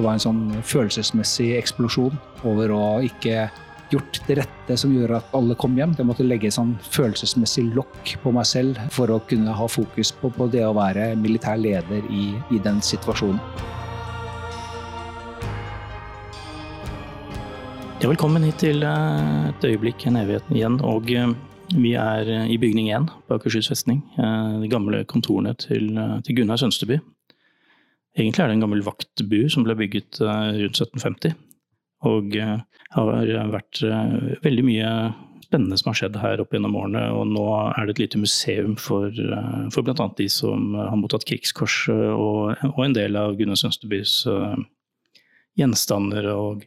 Det var en sånn følelsesmessig eksplosjon over å ikke gjort det rette som gjorde at alle kom hjem. Jeg måtte legge et sånn følelsesmessig lokk på meg selv for å kunne ha fokus på, på det å være militær leder i, i den situasjonen. Velkommen hit til eh, et øyeblikk, en evighet igjen. Og eh, vi er i bygning 1 på Akershus festning. Eh, de gamle kontorene til, til Gunnar Sønsteby. Egentlig er det en gammel vaktbu som ble bygget rundt 1750. Og det har vært veldig mye spennende som har skjedd her opp gjennom årene. Og nå er det et lite museum for, for bl.a. de som har mottatt krigskors, og, og en del av Gunnar Sønstebys gjenstander og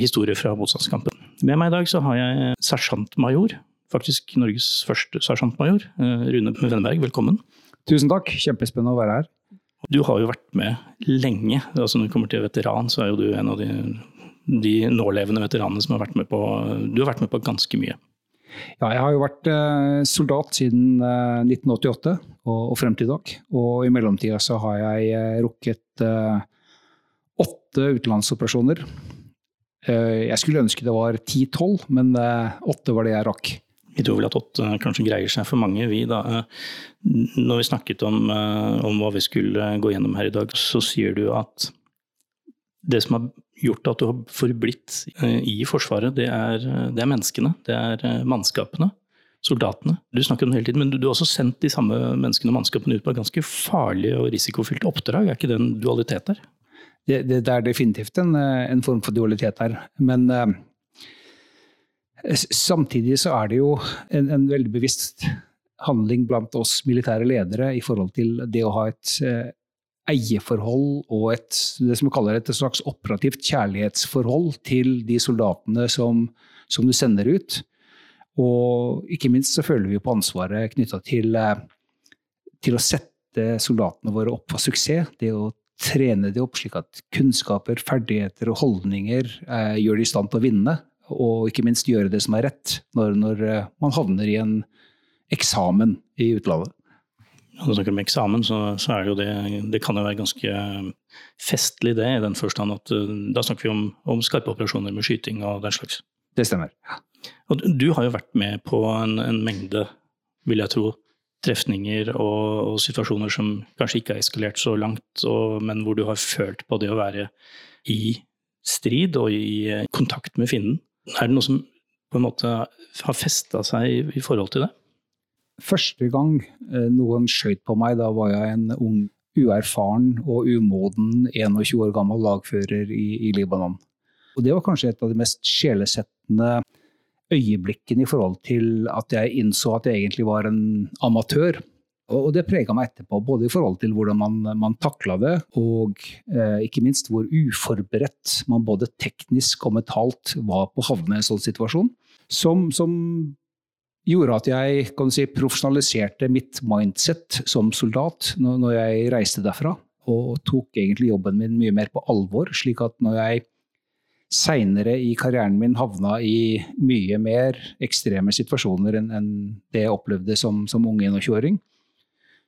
historier fra motstandskampen. Med meg i dag så har jeg sersjantmajor, faktisk Norges første sersjantmajor. Rune Wenneberg, velkommen. Tusen takk, kjempespennende å være her. Du har jo vært med lenge. altså Når det kommer til veteran, så er jo du en av de, de nålevende veteranene som har vært med på Du har vært med på ganske mye. Ja, jeg har jo vært soldat siden 1988 og, og frem til i dag. Og i mellomtida så har jeg rukket åtte utenlandsoperasjoner. Jeg skulle ønske det var ti-tolv, men åtte var det jeg rakk. Vi tror vel at åtte kanskje greier seg for mange, vi da. Når vi snakket om, om, hva vi skulle gå gjennom her i dag, så sier du at det som har gjort at du har forblitt i Forsvaret, det er, det er menneskene. Det er mannskapene. Soldatene. Du snakker om det hele tiden, men du, du har også sendt de samme menneskene og mannskapene ut på ganske farlig og risikofylt oppdrag. Er ikke det en dualitet der? Det, det, det, er definitivt en, en, form for dualitet her. Men samtidig så er det jo en, en, veldig bevisst handling blant oss militære ledere i forhold til det å ha et eh, eierforhold og et, det som kaller et slags operativt kjærlighetsforhold til de soldatene som, som, du sender ut. Og ikke minst så føler vi på ansvaret knytta til, uh, til å sette soldatene våre opp for suksess. Det å trene de opp slik at kunnskaper, ferdigheter og holdninger eh, gjør de i stand til å vinne. Og ikke minst gjøre det som er rett når, når man havner i en eksamen i utlandet. Når du snakker om eksamen, så, så, er det jo det Det kan jo være ganske festlig, det, i den forstand at da snakker vi om, om skarpe operasjoner med skyting og den slags. Det stemmer. Og du har jo vært med på en, en mengde, vil jeg tro, trefninger og, og, situasjoner som kanskje ikke har eskalert så langt, og, men hvor du har følt på det å være i strid og i kontakt med fienden. Er det noe som på en måte har festa seg i, i, forhold til det? Første gang noen skøyt på meg, da var jeg en ung, uerfaren og umoden 21 år gammel lagfører i, i Libanon. Og det var kanskje et av de mest sjelesettende øyeblikkene i forhold til at jeg innså at jeg egentlig var en amatør. Og det prega meg etterpå, både i forhold til hvordan man, man takla det, og eh, ikke minst hvor uforberedt man både teknisk og mentalt var på å havne i en sånn situasjon. Som, som gjorde at jeg si, profesjonaliserte mitt mindset som soldat når, når jeg reiste derfra. Og tok egentlig jobben min mye mer på alvor, slik at når jeg seinere i karrieren min havna i mye mer ekstreme situasjoner enn, enn det jeg opplevde som, som ung 21-åring,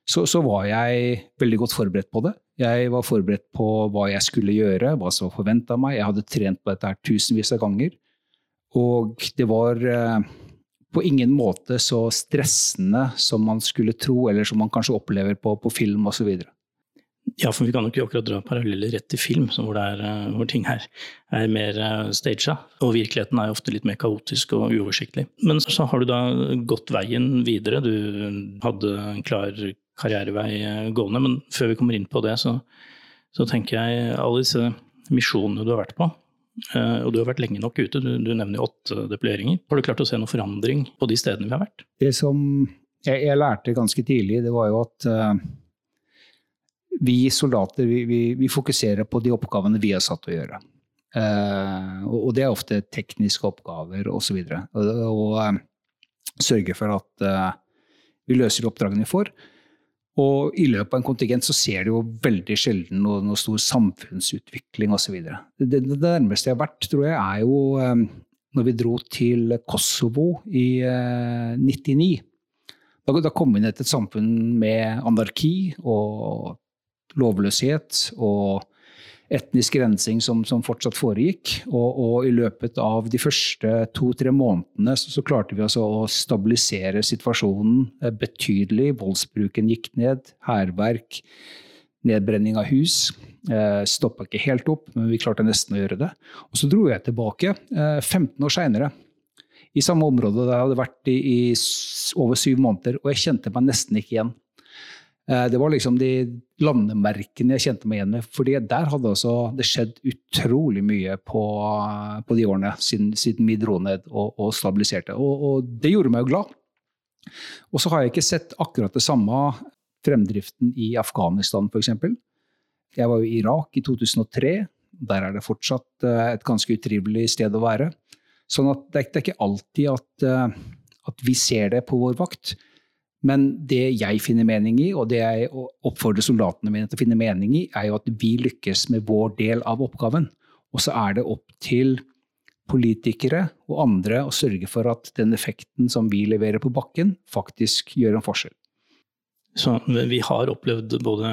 så, så, var jeg veldig godt forberedt på det. Jeg var forberedt på hva jeg skulle gjøre, hva som var forventa av meg. Jeg hadde trent på dette her tusenvis av ganger. Og det var eh, på ingen måte så stressende som man skulle tro, eller som man kanskje opplever på, på film osv. Ja, for vi kan jo ikke akkurat dra paralleller rett til film, hvor, er, eh, hvor, ting er, er mer eh, staged. Og virkeligheten er jo ofte litt mer kaotisk og uoversiktlig. Men så har du da gått veien videre. Du hadde en klar karrierevei eh, gående. Men før vi kommer inn på det, så, så tenker jeg alle disse misjonene du har vært på, og du har vært lenge nok ute, du, du nevner åtte deployeringer. Har du klart å se noen forandring på de stedene vi har vært? Det som jeg, jeg lærte ganske tidlig, det var jo at uh vi soldater vi, vi, vi, fokuserer på de oppgavene vi er satt å gjøre. Uh, og det er ofte tekniske oppgaver osv. Og, og, og uh, sørge for at vi løser oppdragene vi får. Og i løpet av en kontingent så ser du jo veldig sjelden noe, noe stor samfunnsutvikling osv. Det, det, det nærmeste jeg har vært, tror jeg, er jo um, når vi dro til Kosovo i 99. Da, da kom vi ned til et samfunn med anarki og lovløshet og etnisk rensing som, som fortsatt foregikk. Og, og, i løpet av de første to-tre månedene så, så, klarte vi altså å stabilisere situasjonen eh, betydelig. Voldsbruken gikk ned, hærverk, nedbrenning av hus. Eh, Stoppa ikke helt opp, men vi klarte nesten å gjøre det. Og så dro jeg tilbake eh, 15 år seinere. I samme område der jeg hadde vært i, i over syv måneder, og jeg kjente meg nesten ikke igjen. Eh, det var liksom de landemerkene jeg kjente meg igjen med. fordi der hadde altså det skjedd utrolig mye på, på de årene siden, siden, vi dro ned og, og stabiliserte. Og, og, det gjorde meg jo glad. Og så har jeg ikke sett akkurat det samme fremdriften i Afghanistan, f.eks. Jeg var jo i Irak i 2003. Der er det fortsatt eh, et ganske utrivelig sted å være. Sånn at det er ikke alltid at, eh, at vi ser det på vår vakt. Men det jeg finner mening i, og det jeg oppfordrer soldatene mine til å finne mening i, er jo at vi lykkes med vår del av oppgaven. Og så er det opp til politikere og andre å sørge for at den effekten som vi leverer på bakken, faktisk gjør en forskjell. Så vi har opplevd både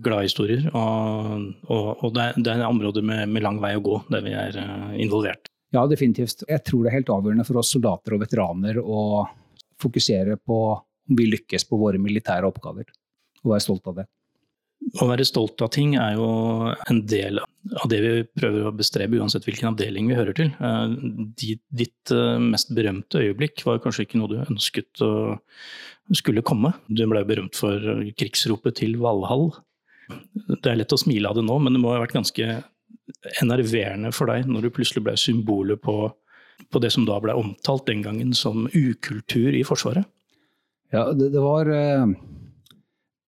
gladhistorier, og, og, og det, er, det er områder med, med, lang vei å gå der vi er eh, involvert. Ja, definitivt. Jeg tror det er helt avgjørende for oss soldater og veteraner å fokusere på om vi lykkes på våre militære oppgaver. Og være stolt av det. Å være stolt av ting er jo en del av det vi prøver å bestrebe, uansett hvilken avdeling vi hører til. Eh, ditt eh, mest berømte øyeblikk var kanskje ikke noe du ønsket å skulle komme. Du ble berømt for krigsropet til Valhall. Det er lett å smile av det nå, men det må ha vært ganske enerverende for deg når du plutselig ble symbolet på, på det som da ble omtalt den gangen som ukultur i Forsvaret? Ja, det, det, var eh,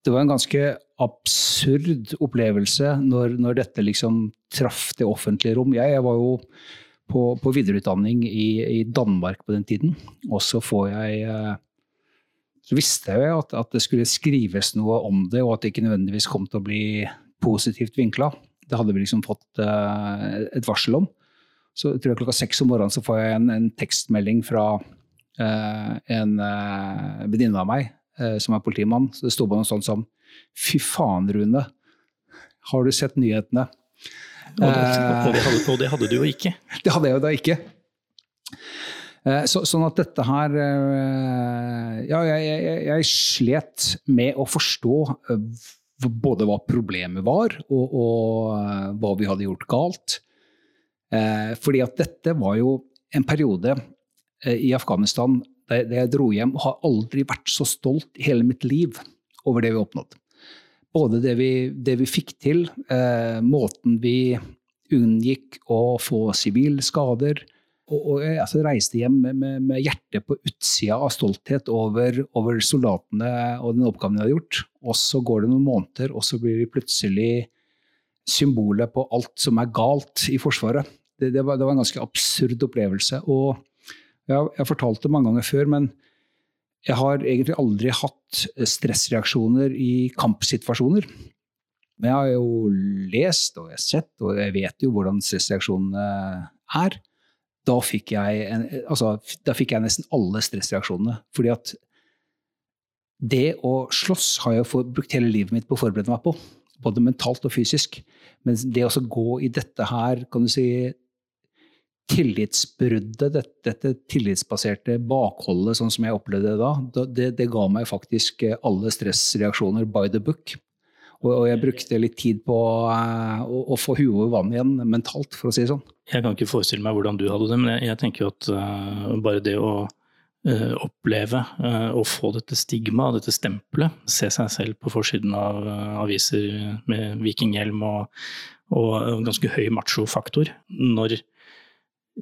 Det var en ganske absurd opplevelse når, når dette liksom traff det offentlige rom. Jeg, jeg var jo på, på videreutdanning i, i, Danmark på den tiden, og så får jeg eh, så visste jeg jo at, at, det skulle skrives noe om det, og at det ikke nødvendigvis kom til å bli positivt vinkla. Det hadde vi liksom fått uh, et varsel om. Så jeg tror jeg klokka seks om morgenen så får jeg en, en tekstmelding fra en uh, venninne av meg uh, som er politimann. Så det sto på noe sånt som Fy faen, Rune. Har du sett nyhetene? Og det, og, det hadde, og det, hadde, du jo ikke. Det hadde jeg jo da ikke. Så, sånn at dette her Ja, jeg, jeg, jeg, slet med å forstå både hva problemet var, og, og hva vi hadde gjort galt. Fordi at dette var jo en periode Eh, i Afghanistan da jeg dro hjem, har aldri vært så stolt i hele mitt liv over det vi oppnådde. Både det vi, det vi fikk til, eh, måten vi unngikk å få sivile skader. Og, og jeg altså, reiste hjem med, med, med, hjertet på utsida av stolthet over, over, soldatene og den oppgaven de hadde gjort. Og så går det noen måneder, og så blir vi plutselig symbolet på alt som er galt i Forsvaret. Det, det, var, det var, en ganske absurd opplevelse. Og jeg har fortalt det mange ganger før, men jeg har egentlig aldri hatt stressreaksjoner i kampsituasjoner. Men jeg har jo lest og jeg har sett, og jeg vet jo hvordan stressreaksjonene er. Da fikk en, altså, da fikk jeg nesten alle stressreaksjonene. Fordi at det å slåss har jeg brukt hele livet mitt på å forberede meg på. Både mentalt og fysisk. Men det å gå i dette her, kan du si, tillitsbruddet, dette, dette, tillitsbaserte bakholdet, sånn som jeg opplevde det da, det, det, ga meg faktisk eh, alle stressreaksjoner by the book. Og, og jeg brukte litt tid på uh, å, å, få huet over vannet igjen mentalt, for å si det sånn. Jeg kan ikke forestille meg hvordan du hadde det, men jeg, jeg tenker jo at uh, bare det å uh, oppleve å få dette stigmaet, dette stempelet, se seg selv på forsiden av aviser med vikinghjelm og, og ganske høy machofaktor, når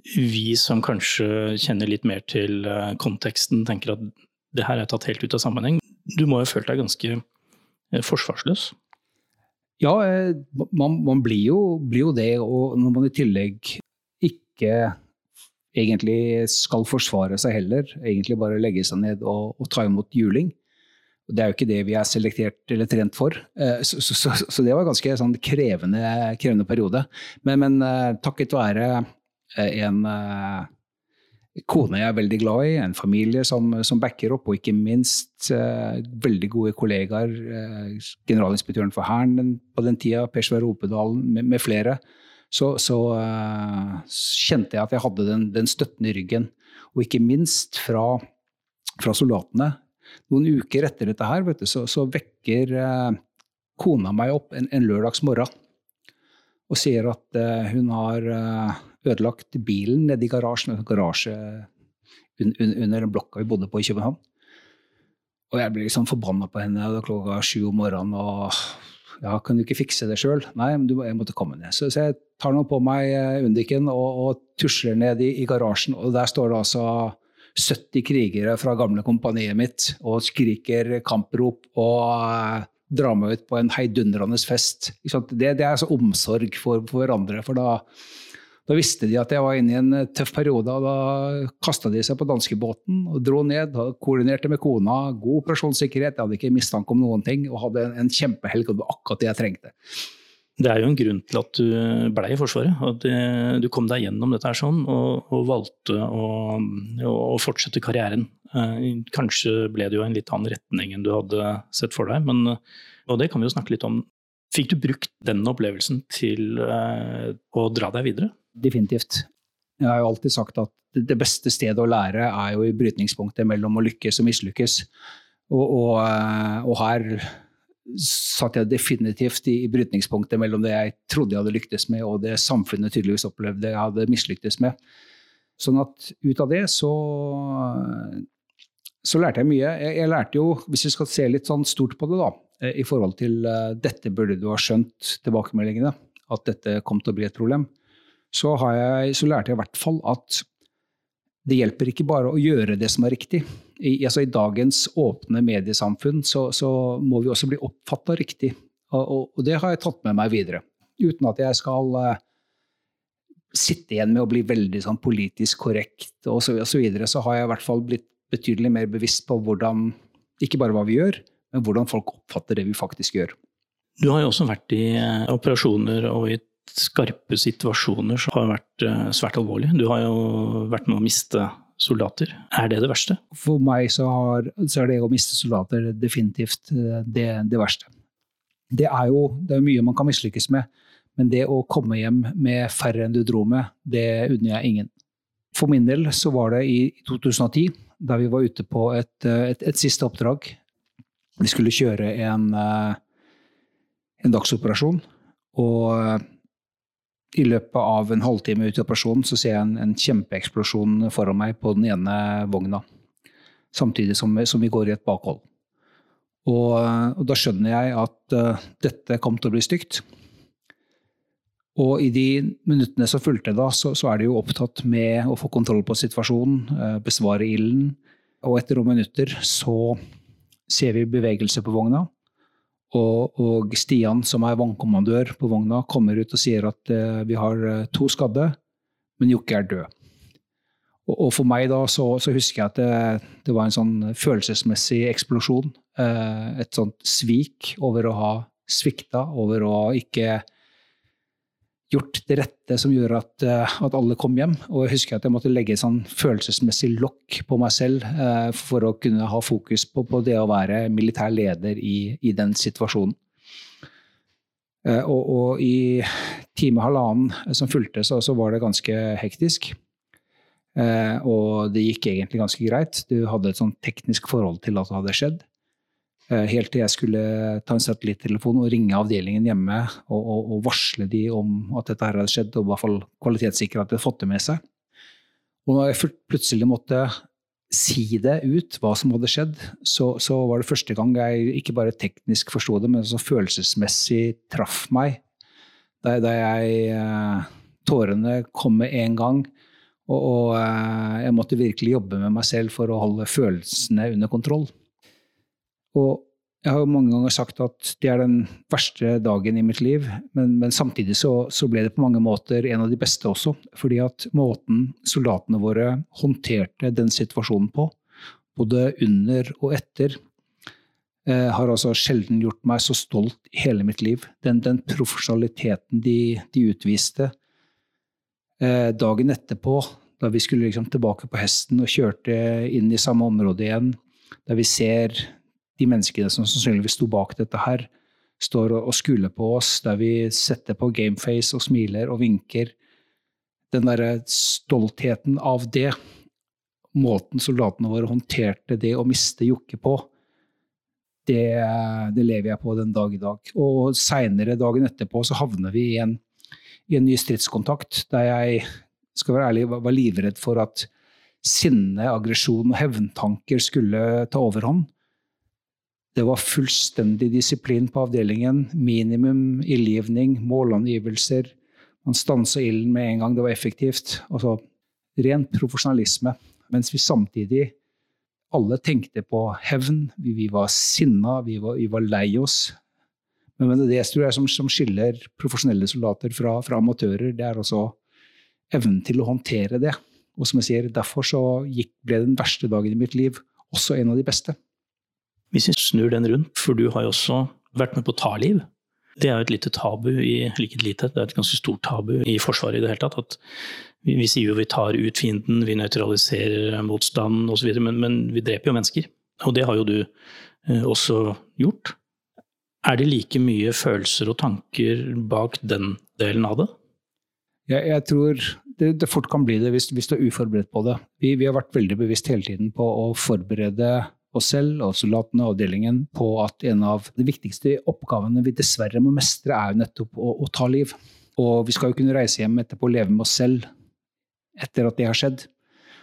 vi som kanskje kjenner litt mer til konteksten, tenker at det her er tatt helt ut av sammenheng. Du må jo ha følt deg ganske forsvarsløs? Ja, eh, man, man blir, jo, blir, jo, det. Og når man i tillegg ikke egentlig skal forsvare seg heller, egentlig bare legge seg ned og, og ta imot juling. Det er jo ikke det vi er selektert eller trent for. Eh, så, så, så, så det var en ganske sånn krevende, krevende, periode. Men, men eh, takket være en kone jeg er veldig glad i, en familie som, som backer opp, og ikke minst eh, veldig gode kollegaer. Eh, generalinspektøren for Hæren på den tida, Per Sverre Opedalen med, med, flere. Så, så eh, kjente jeg at jeg hadde den, den, støtten i ryggen. Og ikke minst fra, fra soldatene. Noen uker etter dette her, du, så, så, vekker eh, kona meg opp en, en lørdags morgen og sier at eh, hun har eh, ødelagt bilen nede i garasjen, en garasje under den blokka vi bodde på i København. Og jeg ble liksom forbanna på henne. Det klokka sju om morgenen. og ja, kan du ikke fikse det sjøl? Nei, men du, jeg måtte komme ned. Så, så jeg tar nå på meg eh, Undiken og, og tusler ned i, i, garasjen, og der står det altså 70 krigere fra gamle kompaniet mitt og skriker kamprop og uh, drar meg ut på en heidundrende fest. Det, det, er altså omsorg for, for hverandre. for da da visste de at jeg var inne i en eh, tøff periode, og da kasta de seg på danskebåten og dro ned. Koordinerte med kona, god operasjonssikkerhet, jeg hadde ikke mistanke om noen ting, og hadde en, en kjempehelg, og det var akkurat det jeg trengte. Det er jo en grunn til at du ble i Forsvaret. At du kom deg gjennom dette her sånn, og, og valgte å, å, fortsette karrieren. Eh, kanskje ble det jo en litt annen retning enn du hadde sett for deg, men, og det kan vi jo snakke litt om. Fikk du brukt den opplevelsen til eh, å dra deg videre? Definitivt. Jeg har jo alltid sagt at det beste stedet å lære er jo i brytningspunktet mellom å lykkes og mislykkes. Og, og, eh, og her satt jeg definitivt i, brytningspunktet mellom det jeg trodde jeg hadde lyktes med, og det samfunnet tydeligvis opplevde jeg hadde mislyktes med. Sånn at ut av det så, så lærte jeg mye. Jeg, jeg, lærte jo, hvis vi skal se litt sånn stort på det, da, eh, i forhold til uh, dette burde du ha skjønt tilbakemeldingene, at dette kom til å bli et problem så, jeg, så, lærte jeg i hvert fall at det hjelper ikke bare å gjøre det som er riktig. I, altså I dagens åpne mediesamfunn så, så må vi også bli oppfatta riktig. Og, og, og, det har jeg tatt med meg videre. Uten at jeg skal uh, sitte igjen med å bli veldig sånn, politisk korrekt og så, og så, videre, så har jeg i hvert fall blitt betydelig mer bevisst på hvordan, ikke bare hva vi gjør, men hvordan folk oppfatter det vi faktisk gjør. Du har jo også vært i eh, operasjoner og i skarpe situasjoner som har vært eh, svært alvorlige. Du har jo vært med å miste soldater. Er det det verste? For meg så, har, så er det å miste soldater definitivt eh, det, det verste. Det er jo det er mye man kan mislykkes med, men det å komme hjem med færre enn du dro med, det unner jeg ingen. For min del så var det i 2010, da vi var ute på et, eh, et, et siste oppdrag. Vi skulle kjøre en, en dagsoperasjon. Og i løpet av en halvtime ut i operasjonen så ser jeg en, en kjempeeksplosjon foran meg på den ene vogna. Samtidig som, som vi går i et bakhold. Og, og, da skjønner jeg at uh, dette kom til å bli stygt. Og i de minuttene som fulgte da, så, så, er de jo opptatt med å få kontroll på situasjonen, uh, besvare ilden. Og etter noen minutter så ser vi bevegelse på vogna. Og, og, Stian, som er vognkommandør på vogna, kommer ut og sier at eh, vi har uh, to skadde, men Jokke er død. Og, og, for meg da så, så husker jeg at det, det, var en sånn følelsesmessig eksplosjon. Eh, et sånt svik over å ha svikta, over å ikke gjort det rette som gjør at, eh, at, alle kom hjem. Og jeg husker at jeg måtte legge et sånn følelsesmessig lokk på meg selv eh, for å kunne ha fokus på, på, det å være militær leder i, i den situasjonen. Eh, og, og, i time halvannen som fulgte, så, så, var det ganske hektisk. Eh, og det gikk egentlig ganske greit. Du hadde et sånn teknisk forhold til at det hadde skjedd. Helt til jeg skulle ta en satellittelefon og ringe avdelingen hjemme og, og, og, varsle de om at dette her hadde skjedd, og i hvert fall kvalitetssikre at de hadde fått det med seg. Og når jeg plutselig måtte si det ut, hva som hadde skjedd, så, så var det første gang jeg ikke bare teknisk forsto det, men så følelsesmessig traff meg. Da, da jeg Tårene kom med en gang. Og, og, eh, jeg måtte virkelig jobbe med meg selv for å holde følelsene under kontroll. Og jeg har jo mange ganger sagt at det er den verste dagen i mitt liv, men, men samtidig så, så, ble det på mange måter en av de beste også. Fordi at måten soldatene våre håndterte den situasjonen på, både under og etter, eh, har altså sjelden gjort meg så stolt i hele mitt liv. Den, den profesjonaliteten de, de utviste, Eh, dagen etterpå, da vi skulle liksom tilbake på hesten og kjørte inn i samme område igjen, der vi ser de menneskene som sannsynligvis sto bak dette her, står og skuler på oss, der vi setter på gameface og smiler og vinker. Den derre stoltheten av det, måten soldatene våre håndterte det å miste Jokke på, det, det, lever jeg på den dag i dag. Og seinere, dagen etterpå, så havner vi i en i en ny stridskontakt, der jeg skal være ærlig, var livredd for at sinne, aggresjon og hevntanker skulle ta overhånd. Det var fullstendig disiplin på avdelingen. Minimum ildgivning, målangivelser. Man stansa ilden med en gang det var effektivt. Altså ren profesjonalisme. Mens vi samtidig alle tenkte på hevn. Vi, vi var sinna, vi var, vi var lei oss. Men det tror jeg som, som skiller profesjonelle soldater fra, fra, amatører, det er også evnen til å håndtere det. Og som jeg sier, Derfor så gikk, ble den verste dagen i mitt liv også en av de beste. Hvis vi snur den rundt, for du har jo også vært med på å ta liv. Det er jo et lite tabu i like lite, det er et ganske stort tabu i Forsvaret i det hele tatt. at Vi, vi sier jo vi tar ut fienden, vi nøytraliserer motstanden osv., men, men vi dreper jo mennesker. Og det har jo du eh, også gjort. Er det like mye følelser og tanker bak den delen av det? Jeg, jeg tror det, det, fort kan bli det hvis, hvis, du er uforberedt på det. Vi, vi, har vært veldig bevisst hele tiden på å forberede oss selv og soldatene og avdelingen på at en av de viktigste oppgavene vi dessverre må mestre, er nettopp å, å ta liv. Og vi skal jo kunne reise hjem etterpå og leve med oss selv etter at det har skjedd.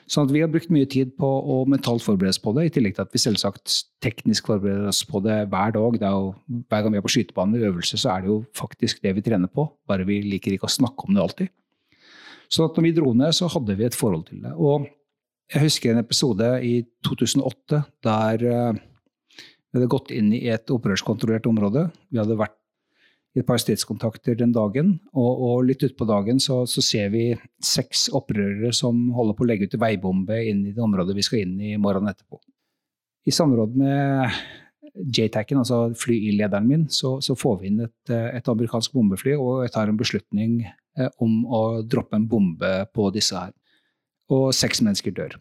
Sånn at vi har brukt mye tid på å mentalt forberede oss på det, i tillegg til at vi selvsagt teknisk forbereder oss på det hver dag. Det jo, hver gang vi er på skytebanen i øvelse, så er det jo faktisk det vi trener på, bare vi liker ikke å snakke om det alltid. Så at når vi dro ned, så hadde vi et forhold til det. Og jeg husker en episode i 2008 der eh, vi hadde gått inn i et opprørskontrollert område. Vi hadde vært i et par stridskontakter den dagen. Og, og litt utpå dagen så, så, ser vi seks opprørere som holder på å legge ut en veibombe inn i det området vi skal inn i morgenen etterpå. I samråd med JTAC-en, altså flylederen min, så, så, får vi inn et, et, amerikansk bombefly, og jeg tar en beslutning eh, om å droppe en bombe på disse her. Og seks mennesker dør.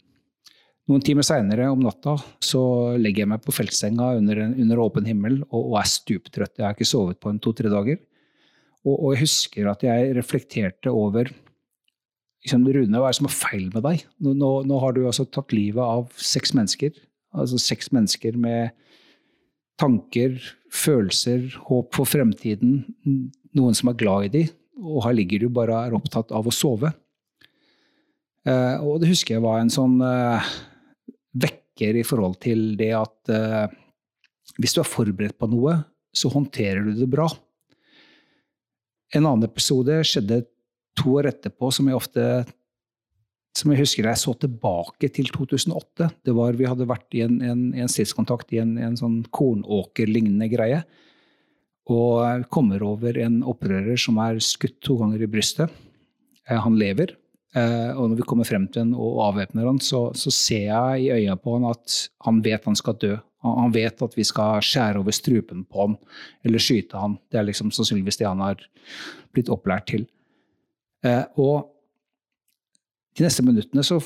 Noen timer seinere om natta så legger jeg meg på feltsenga under, under åpen himmel og, og, er stuptrøtt. Jeg har ikke sovet på en to-tre dager. Og, og, jeg husker at jeg reflekterte over liksom, Rune, hva er det som er feil med deg? Nå, nå, nå har du altså tatt livet av seks mennesker. Altså seks mennesker med tanker, følelser, håp for fremtiden. Noen som er glad i dem. Og her ligger du bare og er opptatt av å sove. Uh, og det husker jeg var en sånn uh, vekker i forhold til det at uh, hvis du er forberedt på noe, så håndterer du det bra. En annen episode skjedde to år etterpå, som jeg ofte som jeg husker jeg så tilbake til 2008. Det var Vi hadde vært i en, en, en stridskontakt i en, en sånn kornåkerlignende greie. Og kommer over en opprører som er skutt to ganger i brystet. Han lever. Uh, og når vi kommer frem til han og avvæpner han, så, så, ser jeg i øya på han at han vet han skal dø. Han, vet at vi skal skjære over strupen på han eller skyte han. Det er liksom sannsynligvis det han har blitt opplært til. Uh, og de neste minuttene så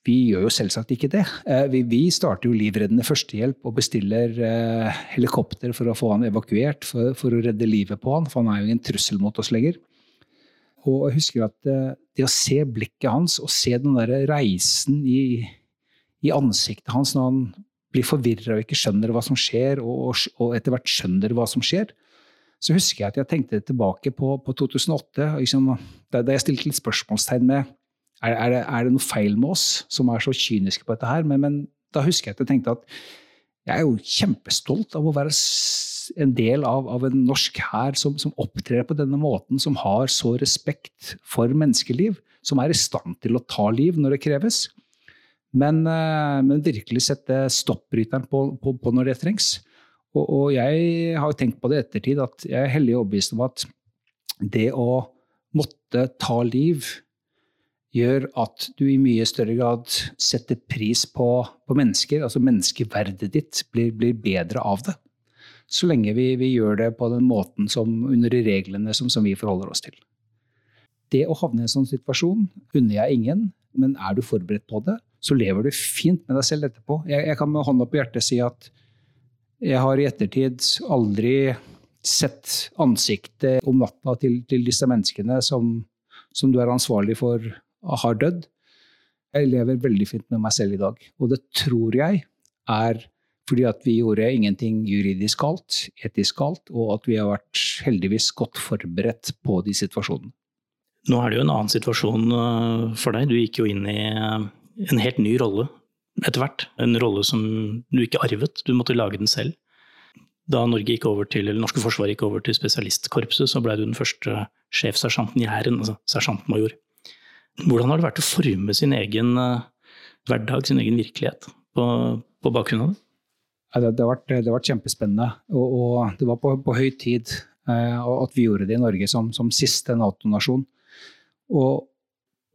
Vi gjør jo selvsagt ikke det. Uh, vi, starter jo livreddende førstehjelp og bestiller helikopter for å få han evakuert, for å redde livet på han, for han er jo ingen trussel mot oss lenger. Og jeg husker at eh, det å se blikket hans og se den der reisen i, i ansiktet hans når han blir forvirra og ikke skjønner hva som skjer, og, og etter hvert skjønner hva som skjer, så husker jeg at jeg tenkte tilbake på, på 2008, liksom, da, jeg stilte litt spørsmålstegn med er, er, det, er, det, noe feil med oss som er så kyniske på dette her? Men, men da husker jeg at jeg tenkte at jeg er jo kjempestolt av å være en del av, av en norsk hær som, som, opptrer på denne måten, som har så respekt for menneskeliv, som er i stand til å ta liv når det kreves. Men, eh, men virkelig sette stoppbryteren på, på, på, når det trengs. Og, og jeg har jo tenkt på det i ettertid, at jeg er hellig overbevist om at det å måtte ta liv gjør at du i mye større grad setter pris på, på mennesker. Altså menneskeverdet ditt blir, blir, bedre av det. Så lenge vi, vi, gjør det på den måten som, under de reglene som, som, vi forholder oss til. Det å havne i en sånn situasjon unner jeg ingen, men er du forberedt på det, så lever du fint med deg selv etterpå. Jeg, jeg kan med hånda på hjertet si at jeg har i ettertid aldri sett ansiktet om natta til, til disse menneskene som, som du er ansvarlig for har dødd. Jeg lever veldig fint med meg selv i dag. Og det tror jeg er fordi at vi gjorde ingenting juridisk galt, etisk galt, og at vi har vært heldigvis godt forberedt på de situasjonene. Nå er det jo en annen situasjon øh, for deg. Du gikk jo inn i øh, en helt ny rolle etter hvert. En rolle som du ikke arvet, du måtte lage den selv. Da Norge gikk over til, eller norske forsvar gikk over til spesialistkorpset, så ble du den første sjefsersjanten i hæren, altså sersjantmajor. Hvordan har det vært å forme sin egen uh, hverdag, sin egen virkelighet, på, på bakgrunn av det? Det, det, har vært, det, har vært, kjempespennende. Og, og det var på, på høy tid uh, at vi gjorde det i Norge som, som siste Nato-nasjon. Og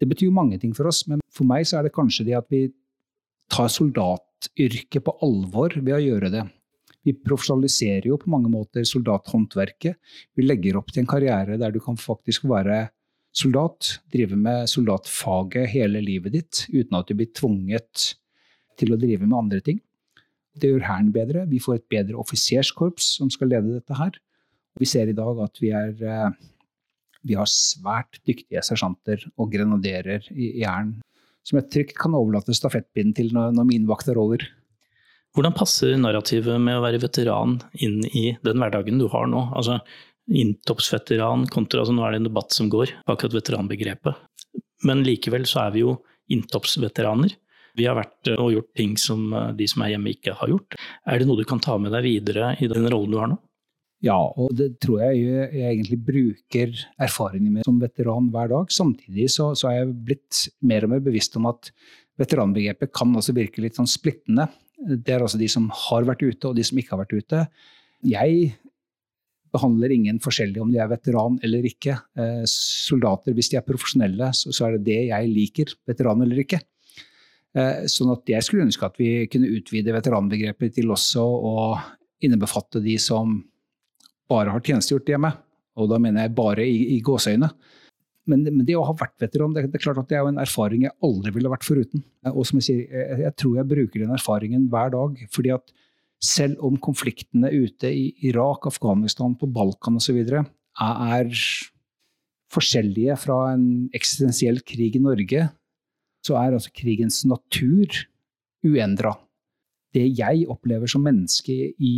det betyr jo mange ting for oss, men for meg så er det kanskje det at vi tar soldatyrket på alvor ved å gjøre det. Vi profesjonaliserer jo på mange måter soldathåndverket. Vi legger opp til en karriere der du kan faktisk være soldat, drive med soldatfaget hele livet ditt uten at du blir tvunget til å drive med andre ting. Det gjør Hæren bedre. Vi får et bedre offiserskorps som skal lede dette her. Vi ser i dag at vi, er, eh, vi har svært dyktige sersjanter og grenaderer i Hæren som jeg trygt kan overlate stafettpinnen til når, når min vakt er over. Hvordan passer narrativet med å være veteran inn i den hverdagen du har nå? Altså, inntoppsveteran kontra altså Nå er det en debatt som går akkurat veteranbegrepet. Men likevel så er vi jo inntoppsveteraner. Vi har vært eh, og gjort ting som eh, de som er hjemme ikke har gjort. Er det noe du kan ta med deg videre i den rollen du har nå? Ja, og det tror jeg jeg egentlig bruker erfaringene med som veteran hver dag. Samtidig så, så er jeg blitt mer og mer bevisst om at veteranbegrepet kan også virke litt sånn splittende. Det er altså de som har vært ute, og de som ikke har vært ute. Jeg behandler ingen forskjellig om de er veteran eller ikke. Eh, soldater, hvis de er profesjonelle, så, er det det jeg liker. Veteran eller ikke. Eh, sånn at jeg skulle ønske at vi kunne utvide veteranbegrepet til også å innebefatte de som bare har tjenestegjort hjemme. Og da mener jeg bare i, i gåseøyne. Men, men, det å ha vært veteran det, det, er klart at det er en erfaring jeg aldri ville vært foruten. Og som jeg sier, jeg, jeg tror jeg bruker den erfaringen hver dag. fordi at selv om konfliktene ute i Irak, Afghanistan, på Balkan osv. er forskjellige fra en eksistensiell krig i Norge, så er altså krigens natur uendra. Det jeg opplever som menneske i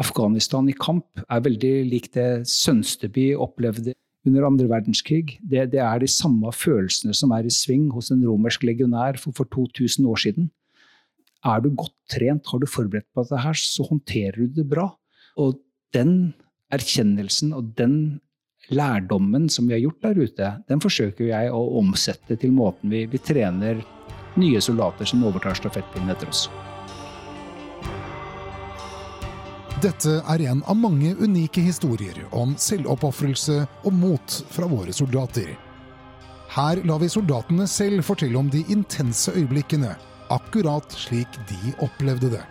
Afghanistan i kamp, er veldig likt det Sønsteby opplevde under andre verdenskrig. Det, det, er de samme følelsene som er i sving hos en romersk legionær for, for 2000 år siden. Er du godt trent, har du forberedt på dette her, så håndterer du det bra. Og den erkjennelsen og den lærdommen som vi har gjort der ute, den forsøker jeg å omsette til måten vi, vi trener nye soldater som overtar stafettpinnen etter oss. Dette er en av mange unike historier om selvoppofrelse og mot fra våre soldater. Her lar vi soldatene selv fortelle om de intense øyeblikkene akkurat slik de opplevde det.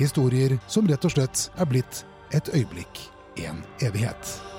Historier som rett og slett er blitt et øyeblikk, en evighet.